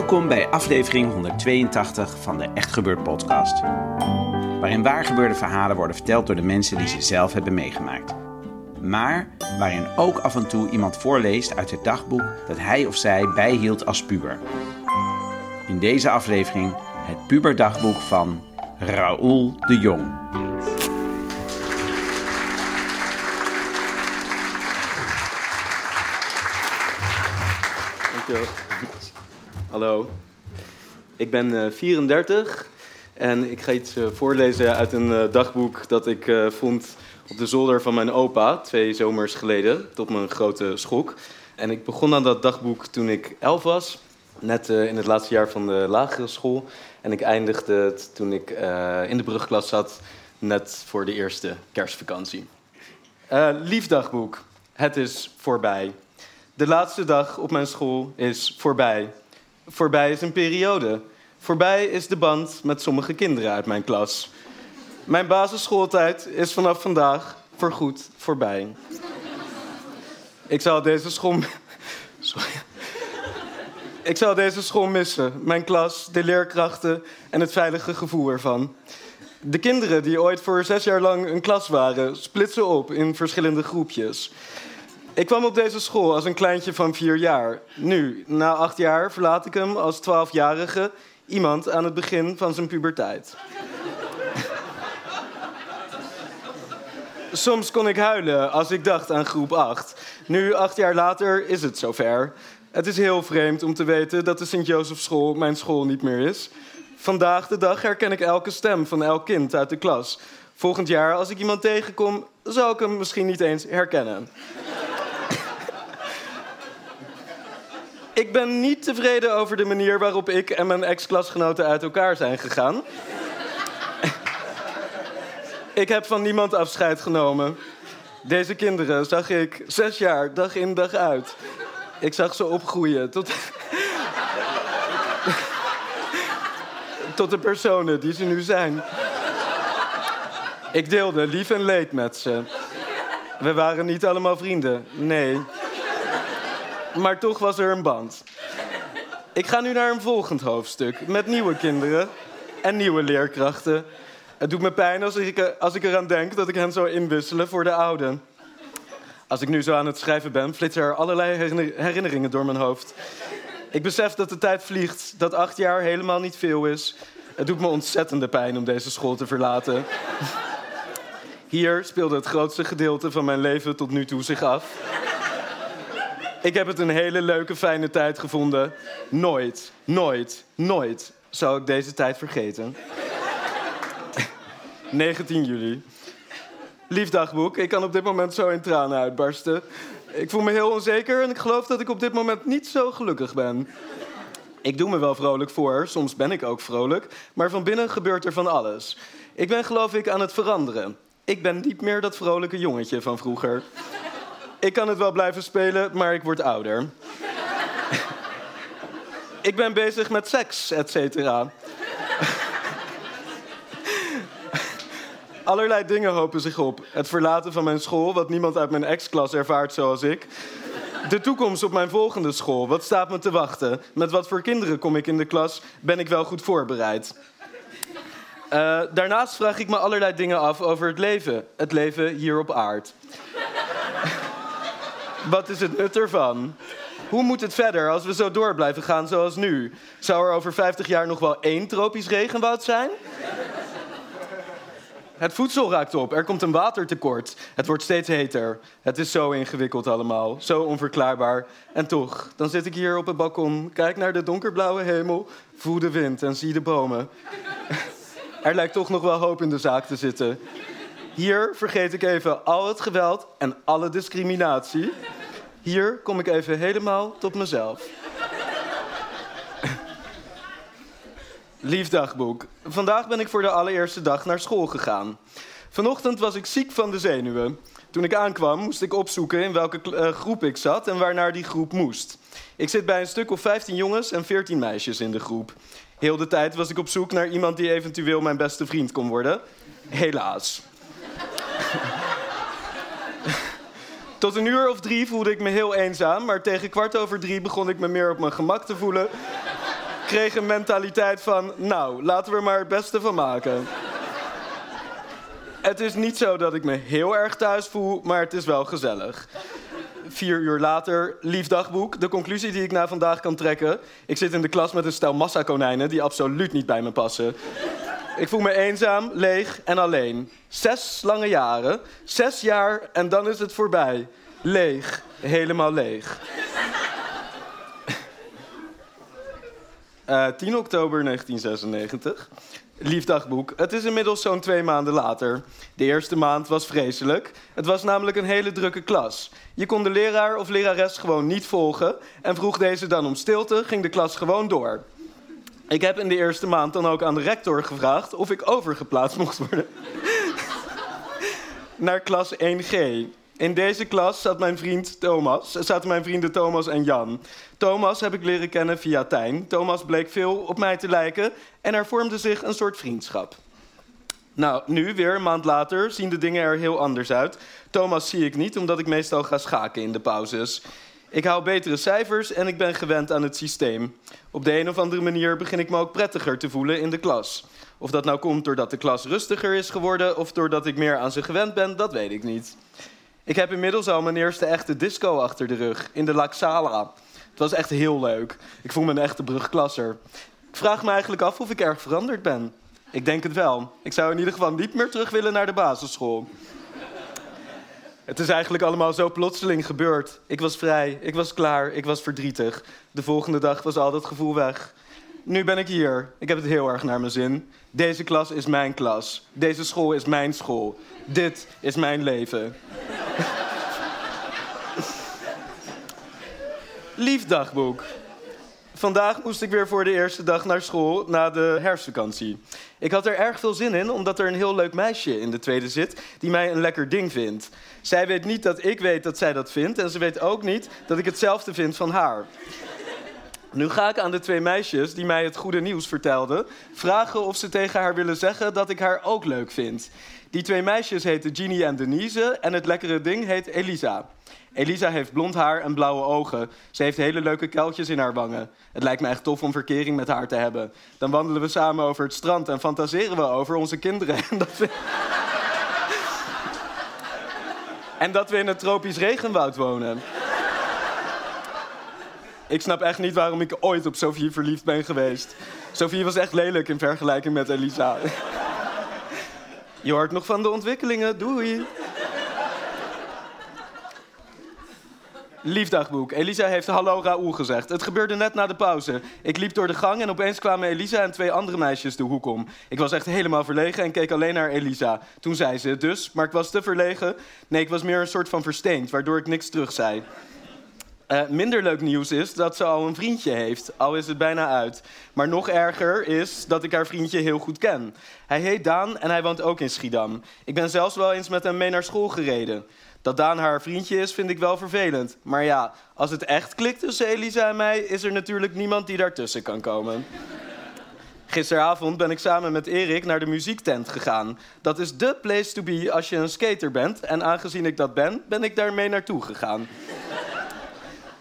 Welkom bij aflevering 182 van de Echt Gebeurd podcast. Waarin waargebeurde verhalen worden verteld door de mensen die ze zelf hebben meegemaakt. Maar waarin ook af en toe iemand voorleest uit het dagboek dat hij of zij bijhield als puber. In deze aflevering het puberdagboek van Raoul de Jong. Dankjewel. Hallo, ik ben 34 eh, en ik ga iets eh, voorlezen uit een eh, dagboek dat ik vond op de zolder van mijn opa twee zomers geleden, tot mijn grote schok. En ik begon aan dat dagboek toen ik elf was, net in het laatste jaar van de lagere school. En ik eindigde het toen ik in de brugklas zat, net voor de eerste kerstvakantie. lief dagboek, het is voorbij. De laatste dag op mijn school is voorbij. Voorbij is een periode. Voorbij is de band met sommige kinderen uit mijn klas. Mijn basisschooltijd is vanaf vandaag voorgoed voorbij. Ik zal deze school. Sorry. Ik zal deze school missen. Mijn klas, de leerkrachten en het veilige gevoel ervan. De kinderen die ooit voor zes jaar lang een klas waren, splitsen op in verschillende groepjes. Ik kwam op deze school als een kleintje van vier jaar. Nu, na acht jaar, verlaat ik hem als twaalfjarige iemand aan het begin van zijn puberteit. Soms kon ik huilen als ik dacht aan groep 8. Nu, acht jaar later, is het zover. Het is heel vreemd om te weten dat de Sint-Jozefschool mijn school niet meer is. Vandaag de dag herken ik elke stem van elk kind uit de klas. Volgend jaar, als ik iemand tegenkom, zou ik hem misschien niet eens herkennen. Ik ben niet tevreden over de manier waarop ik en mijn ex-klasgenoten uit elkaar zijn gegaan. ik heb van niemand afscheid genomen. Deze kinderen zag ik zes jaar, dag in dag uit. Ik zag ze opgroeien tot. tot de personen die ze nu zijn. Ik deelde lief en leed met ze. We waren niet allemaal vrienden, nee maar toch was er een band. Ik ga nu naar een volgend hoofdstuk met nieuwe kinderen en nieuwe leerkrachten. Het doet me pijn als ik, als ik eraan denk dat ik hen zou inwisselen voor de oude. Als ik nu zo aan het schrijven ben, flitsen er allerlei herinneringen door mijn hoofd. Ik besef dat de tijd vliegt, dat acht jaar helemaal niet veel is. Het doet me ontzettende pijn om deze school te verlaten. Hier speelde het grootste gedeelte van mijn leven tot nu toe zich af. Ik heb het een hele leuke, fijne tijd gevonden. Nooit, nooit, nooit zou ik deze tijd vergeten. 19 juli. Lief dagboek, ik kan op dit moment zo in tranen uitbarsten. Ik voel me heel onzeker en ik geloof dat ik op dit moment niet zo gelukkig ben. Ik doe me wel vrolijk voor, soms ben ik ook vrolijk, maar van binnen gebeurt er van alles. Ik ben geloof ik aan het veranderen. Ik ben niet meer dat vrolijke jongetje van vroeger. Ik kan het wel blijven spelen, maar ik word ouder. ik ben bezig met seks, et cetera. Allerlei dingen hopen zich op. Het verlaten van mijn school, wat niemand uit mijn ex-klas ervaart zoals ik. De toekomst op mijn volgende school, wat staat me te wachten? Met wat voor kinderen kom ik in de klas? Ben ik wel goed voorbereid? Uh, daarnaast vraag ik me allerlei dingen af over het leven. Het leven hier op aard. Wat is het nut ervan? Hoe moet het verder als we zo door blijven gaan zoals nu? Zou er over 50 jaar nog wel één tropisch regenwoud zijn? Het voedsel raakt op. Er komt een watertekort. Het wordt steeds heter. Het is zo ingewikkeld allemaal. Zo onverklaarbaar. En toch, dan zit ik hier op het balkon, kijk naar de donkerblauwe hemel, voel de wind en zie de bomen. Er lijkt toch nog wel hoop in de zaak te zitten. Hier vergeet ik even al het geweld en alle discriminatie. Hier kom ik even helemaal tot mezelf. Lief dagboek. Vandaag ben ik voor de allereerste dag naar school gegaan. Vanochtend was ik ziek van de zenuwen. Toen ik aankwam moest ik opzoeken in welke uh, groep ik zat en waarnaar die groep moest. Ik zit bij een stuk of 15 jongens en 14 meisjes in de groep. Heel de tijd was ik op zoek naar iemand die eventueel mijn beste vriend kon worden. Helaas. Tot een uur of drie voelde ik me heel eenzaam, maar tegen kwart over drie begon ik me meer op mijn gemak te voelen. Kreeg een mentaliteit van, nou, laten we er maar het beste van maken. Het is niet zo dat ik me heel erg thuis voel, maar het is wel gezellig. Vier uur later, lief dagboek. De conclusie die ik na vandaag kan trekken. Ik zit in de klas met een stel massakonijnen die absoluut niet bij me passen. Ik voel me eenzaam, leeg en alleen. Zes lange jaren. Zes jaar en dan is het voorbij. Leeg. Helemaal leeg. Uh, eh, 10 oktober 1996. Lief dagboek. Het is inmiddels zo'n twee maanden later. De eerste maand was vreselijk. Het was namelijk een hele drukke klas. Je kon de leraar of lerares gewoon niet volgen. En vroeg deze dan om stilte, ging de klas gewoon door. Ik heb in de eerste maand dan ook aan de rector gevraagd of ik overgeplaatst mocht worden. Naar klas 1G. In deze klas zat mijn vriend Thomas, zaten mijn vrienden Thomas en Jan. Thomas heb ik leren kennen via Tijn. Thomas bleek veel op mij te lijken en er vormde zich een soort vriendschap. Nou, nu weer een maand later zien de dingen er heel anders uit. Thomas zie ik niet, omdat ik meestal ga schaken in de pauzes. Ik haal betere cijfers en ik ben gewend aan het systeem. Op de een of andere manier begin ik me ook prettiger te voelen in de klas. Of dat nou komt doordat de klas rustiger is geworden of doordat ik meer aan ze gewend ben, dat weet ik niet. Ik heb inmiddels al mijn eerste echte disco achter de rug, in de Laxala. Het was echt heel leuk. Ik voel me een echte brugklasser. Ik vraag me eigenlijk af of ik erg veranderd ben. Ik denk het wel. Ik zou in ieder geval niet meer terug willen naar de basisschool. Het is eigenlijk allemaal zo plotseling gebeurd. Ik was vrij, ik was klaar, ik was verdrietig. De volgende dag was al dat gevoel weg. Nu ben ik hier. Ik heb het heel erg naar mijn zin. Deze klas is mijn klas. Deze school is mijn school. Dit is mijn leven. Lief dagboek. Vandaag moest ik weer voor de eerste dag naar school na de herfstvakantie. Ik had er erg veel zin in, omdat er een heel leuk meisje in de tweede zit die mij een lekker ding vindt. Zij weet niet dat ik weet dat zij dat vindt en ze weet ook niet dat ik hetzelfde vind van haar. Nu ga ik aan de twee meisjes die mij het goede nieuws vertelden vragen of ze tegen haar willen zeggen dat ik haar ook leuk vind. Die twee meisjes heten Ginny en Denise en het lekkere ding heet Elisa. Elisa heeft blond haar en blauwe ogen. Ze heeft hele leuke kuiltjes in haar wangen. Het lijkt me echt tof om verkering met haar te hebben. Dan wandelen we samen over het strand en fantaseren we over onze kinderen. En dat we, en dat we in het tropisch regenwoud wonen. Ik snap echt niet waarom ik ooit op Sophie verliefd ben geweest. Sophie was echt lelijk in vergelijking met Elisa. Je hoort nog van de ontwikkelingen. Doei. Liefdagboek. Elisa heeft hallo Raoul gezegd. Het gebeurde net na de pauze. Ik liep door de gang en opeens kwamen Elisa en twee andere meisjes de hoek om. Ik was echt helemaal verlegen en keek alleen naar Elisa. Toen zei ze dus, maar ik was te verlegen. Nee, ik was meer een soort van versteend, waardoor ik niks terug zei. Uh, minder leuk nieuws is dat ze al een vriendje heeft, al is het bijna uit. Maar nog erger is dat ik haar vriendje heel goed ken. Hij heet Daan en hij woont ook in Schiedam. Ik ben zelfs wel eens met hem mee naar school gereden. Dat Daan haar vriendje is, vind ik wel vervelend. Maar ja, als het echt klikt tussen Elisa en mij, is er natuurlijk niemand die daartussen kan komen. Gisteravond ben ik samen met Erik naar de muziektent gegaan. Dat is dé place to be als je een skater bent. En aangezien ik dat ben, ben ik daarmee naartoe gegaan.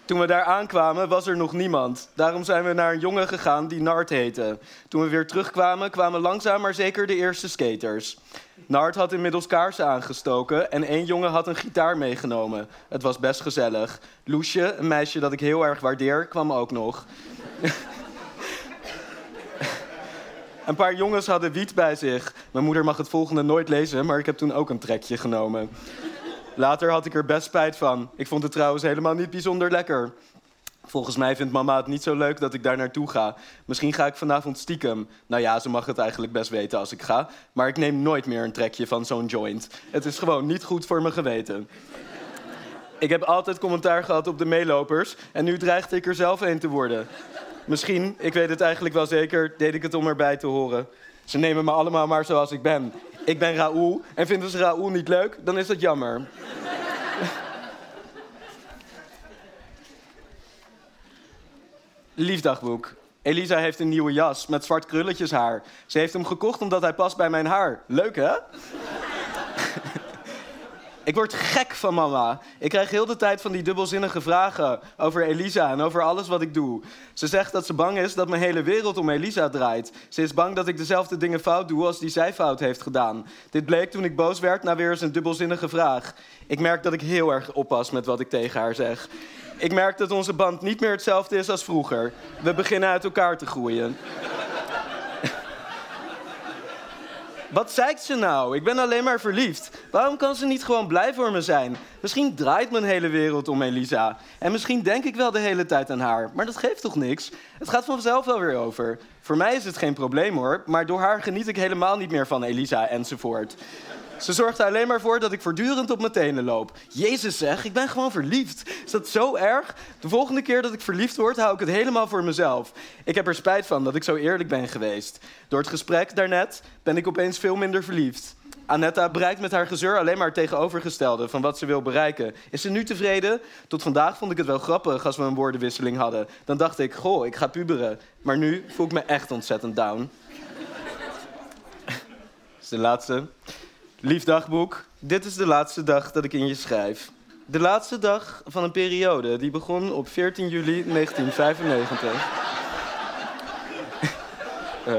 Toen we daar aankwamen, was er nog niemand. Daarom zijn we naar een jongen gegaan die Nart heette. Toen we weer terugkwamen, kwamen langzaam maar zeker de eerste skaters. Nart had inmiddels kaarsen aangestoken en één jongen had een gitaar meegenomen. Het was best gezellig. Loesje, een meisje dat ik heel erg waardeer, kwam ook nog. Een paar jongens hadden wiet bij zich. Mijn moeder mag het volgende nooit lezen, maar ik heb toen ook een trekje genomen. Later had ik er best spijt van. Ik vond het trouwens helemaal niet bijzonder lekker. Volgens mij vindt mama het niet zo leuk dat ik daar naartoe ga. Misschien ga ik vanavond stiekem. Nou ja, ze mag het eigenlijk best weten als ik ga. Maar ik neem nooit meer een trekje van zo'n joint. Het is gewoon niet goed voor mijn geweten. Ik heb altijd commentaar gehad op de meelopers. En nu dreigde ik er zelf een te worden. Misschien, ik weet het eigenlijk wel zeker, deed ik het om erbij te horen. Ze nemen me allemaal maar zoals ik ben. Ik ben Raoul en vinden ze Raoul niet leuk, dan is dat jammer. Liefdagboek. Elisa heeft een nieuwe jas met zwart krulletjes haar. Ze heeft hem gekocht omdat hij past bij mijn haar. Leuk hè? Ik word gek van mama. Ik krijg heel de tijd van die dubbelzinnige vragen over Elisa en over alles wat ik doe. Ze zegt dat ze bang is dat mijn hele wereld om Elisa draait. Ze is bang dat ik dezelfde dingen fout doe als die zij fout heeft gedaan. Dit bleek toen ik boos werd na weer eens een dubbelzinnige vraag. Ik merk dat ik heel erg oppas met wat ik tegen haar zeg. Ik merk dat onze band niet meer hetzelfde is als vroeger. We beginnen uit elkaar te groeien. Wat zeikt ze nou? Ik ben alleen maar verliefd. Waarom kan ze niet gewoon blij voor me zijn? Misschien draait mijn hele wereld om Elisa. En misschien denk ik wel de hele tijd aan haar. Maar dat geeft toch niks? Het gaat vanzelf wel weer over. Voor mij is het geen probleem hoor. Maar door haar geniet ik helemaal niet meer van Elisa enzovoort. Ze zorgt er alleen maar voor dat ik voortdurend op mijn tenen loop. Jezus zeg, ik ben gewoon verliefd. Is dat zo erg? De volgende keer dat ik verliefd word, hou ik het helemaal voor mezelf. Ik heb er spijt van dat ik zo eerlijk ben geweest. Door het gesprek daarnet ben ik opeens veel minder verliefd. Annetta bereikt met haar gezeur alleen maar tegenovergestelde van wat ze wil bereiken. Is ze nu tevreden? Tot vandaag vond ik het wel grappig als we een woordenwisseling hadden. Dan dacht ik, goh, ik ga puberen. Maar nu voel ik me echt ontzettend down. Dat is de laatste. Lief dagboek, dit is de laatste dag dat ik in je schrijf. De laatste dag van een periode die begon op 14 juli 1995. uh,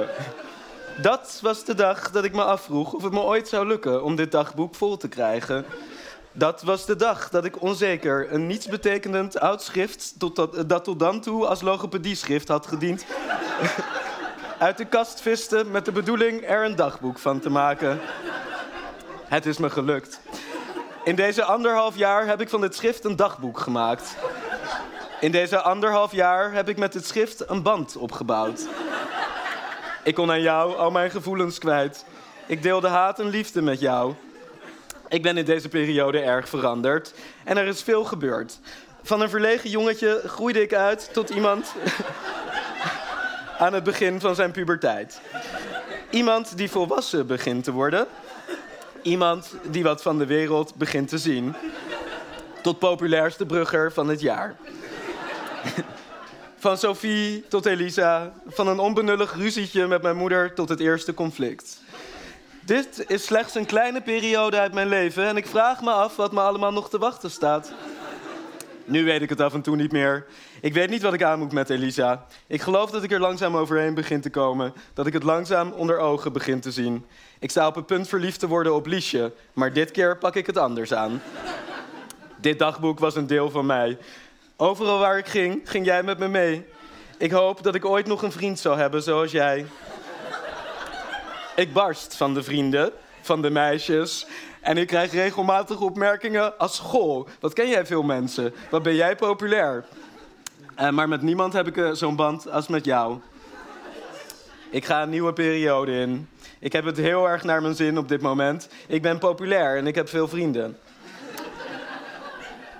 dat was de dag dat ik me afvroeg of het me ooit zou lukken om dit dagboek vol te krijgen. Dat was de dag dat ik onzeker een nietsbetekenend oud schrift... Dat, dat tot dan toe als logopedie-schrift had gediend... uit de kast viste met de bedoeling er een dagboek van te maken. Het is me gelukt. In deze anderhalf jaar heb ik van dit schrift een dagboek gemaakt. In deze anderhalf jaar heb ik met dit schrift een band opgebouwd. Ik kon aan jou al mijn gevoelens kwijt. Ik deelde haat en liefde met jou. Ik ben in deze periode erg veranderd en er is veel gebeurd. Van een verlegen jongetje groeide ik uit tot iemand aan het begin van zijn puberteit. Iemand die volwassen begint te worden Iemand die wat van de wereld begint te zien. Tot populairste brugger van het jaar. Van Sophie tot Elisa. Van een onbenullig ruzietje met mijn moeder tot het eerste conflict. Dit is slechts een kleine periode uit mijn leven en ik vraag me af wat me allemaal nog te wachten staat. Nu weet ik het af en toe niet meer. Ik weet niet wat ik aan moet met Elisa. Ik geloof dat ik er langzaam overheen begin te komen. Dat ik het langzaam onder ogen begin te zien. Ik sta op het punt verliefd te worden op Liesje, maar dit keer pak ik het anders aan. Dit dagboek was een deel van mij. Overal waar ik ging, ging jij met me mee. Ik hoop dat ik ooit nog een vriend zal hebben zoals jij. Ik barst van de vrienden, van de meisjes. En ik krijg regelmatig opmerkingen als: Goh, wat ken jij veel mensen? Wat ben jij populair? Uh, maar met niemand heb ik uh, zo'n band als met jou. Ik ga een nieuwe periode in. Ik heb het heel erg naar mijn zin op dit moment. Ik ben populair en ik heb veel vrienden.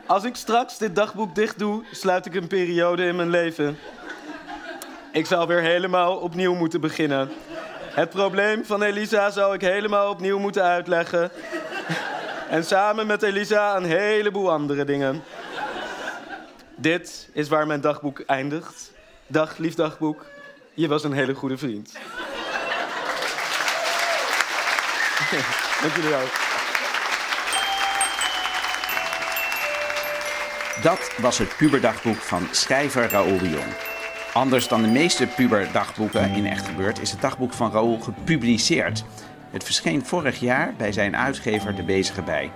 Als ik straks dit dagboek dicht doe, sluit ik een periode in mijn leven. Ik zal weer helemaal opnieuw moeten beginnen. Het probleem van Elisa zou ik helemaal opnieuw moeten uitleggen. En samen met Elisa een heleboel andere dingen. Dit is waar mijn dagboek eindigt. Dag, lief dagboek. Je was een hele goede vriend. Dank jullie wel. Dat was het puberdagboek van schrijver Raoul de Jong. Anders dan de meeste puberdagboeken in Echt Gebeurd is het dagboek van Raoul gepubliceerd. Het verscheen vorig jaar bij zijn uitgever De Bezige Bij.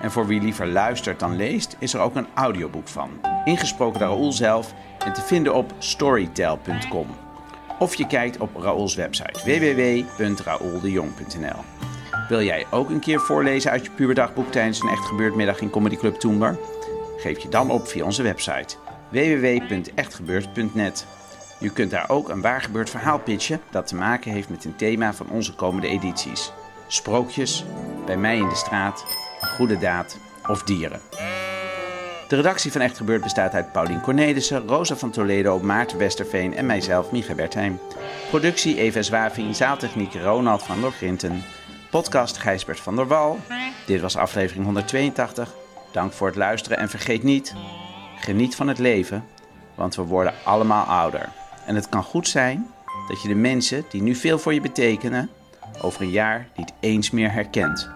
En voor wie liever luistert dan leest, is er ook een audioboek van. Ingesproken door Raoul zelf en te vinden op storytel.com. Of je kijkt op Raoul's website www.raouldejong.nl. Wil jij ook een keer voorlezen uit je puberdagboek tijdens een echt in Comedy Club Toemler? Geef je dan op via onze website www.echtgebeurd.net. Je kunt daar ook een waar gebeurd verhaal pitchen dat te maken heeft met een thema van onze komende edities. Sprookjes, bij mij in de straat, goede daad of dieren. De redactie van Echt Gebeurd bestaat uit Paulien Cornelissen, Rosa van Toledo, Maarten Westerveen en mijzelf, Micha Bertheim. Productie Eva Zwaving, zaaltechniek Ronald van der Grinten. Podcast Gijsbert van der Wal. Dit was aflevering 182. Dank voor het luisteren en vergeet niet, geniet van het leven, want we worden allemaal ouder. En het kan goed zijn dat je de mensen die nu veel voor je betekenen, over een jaar niet eens meer herkent.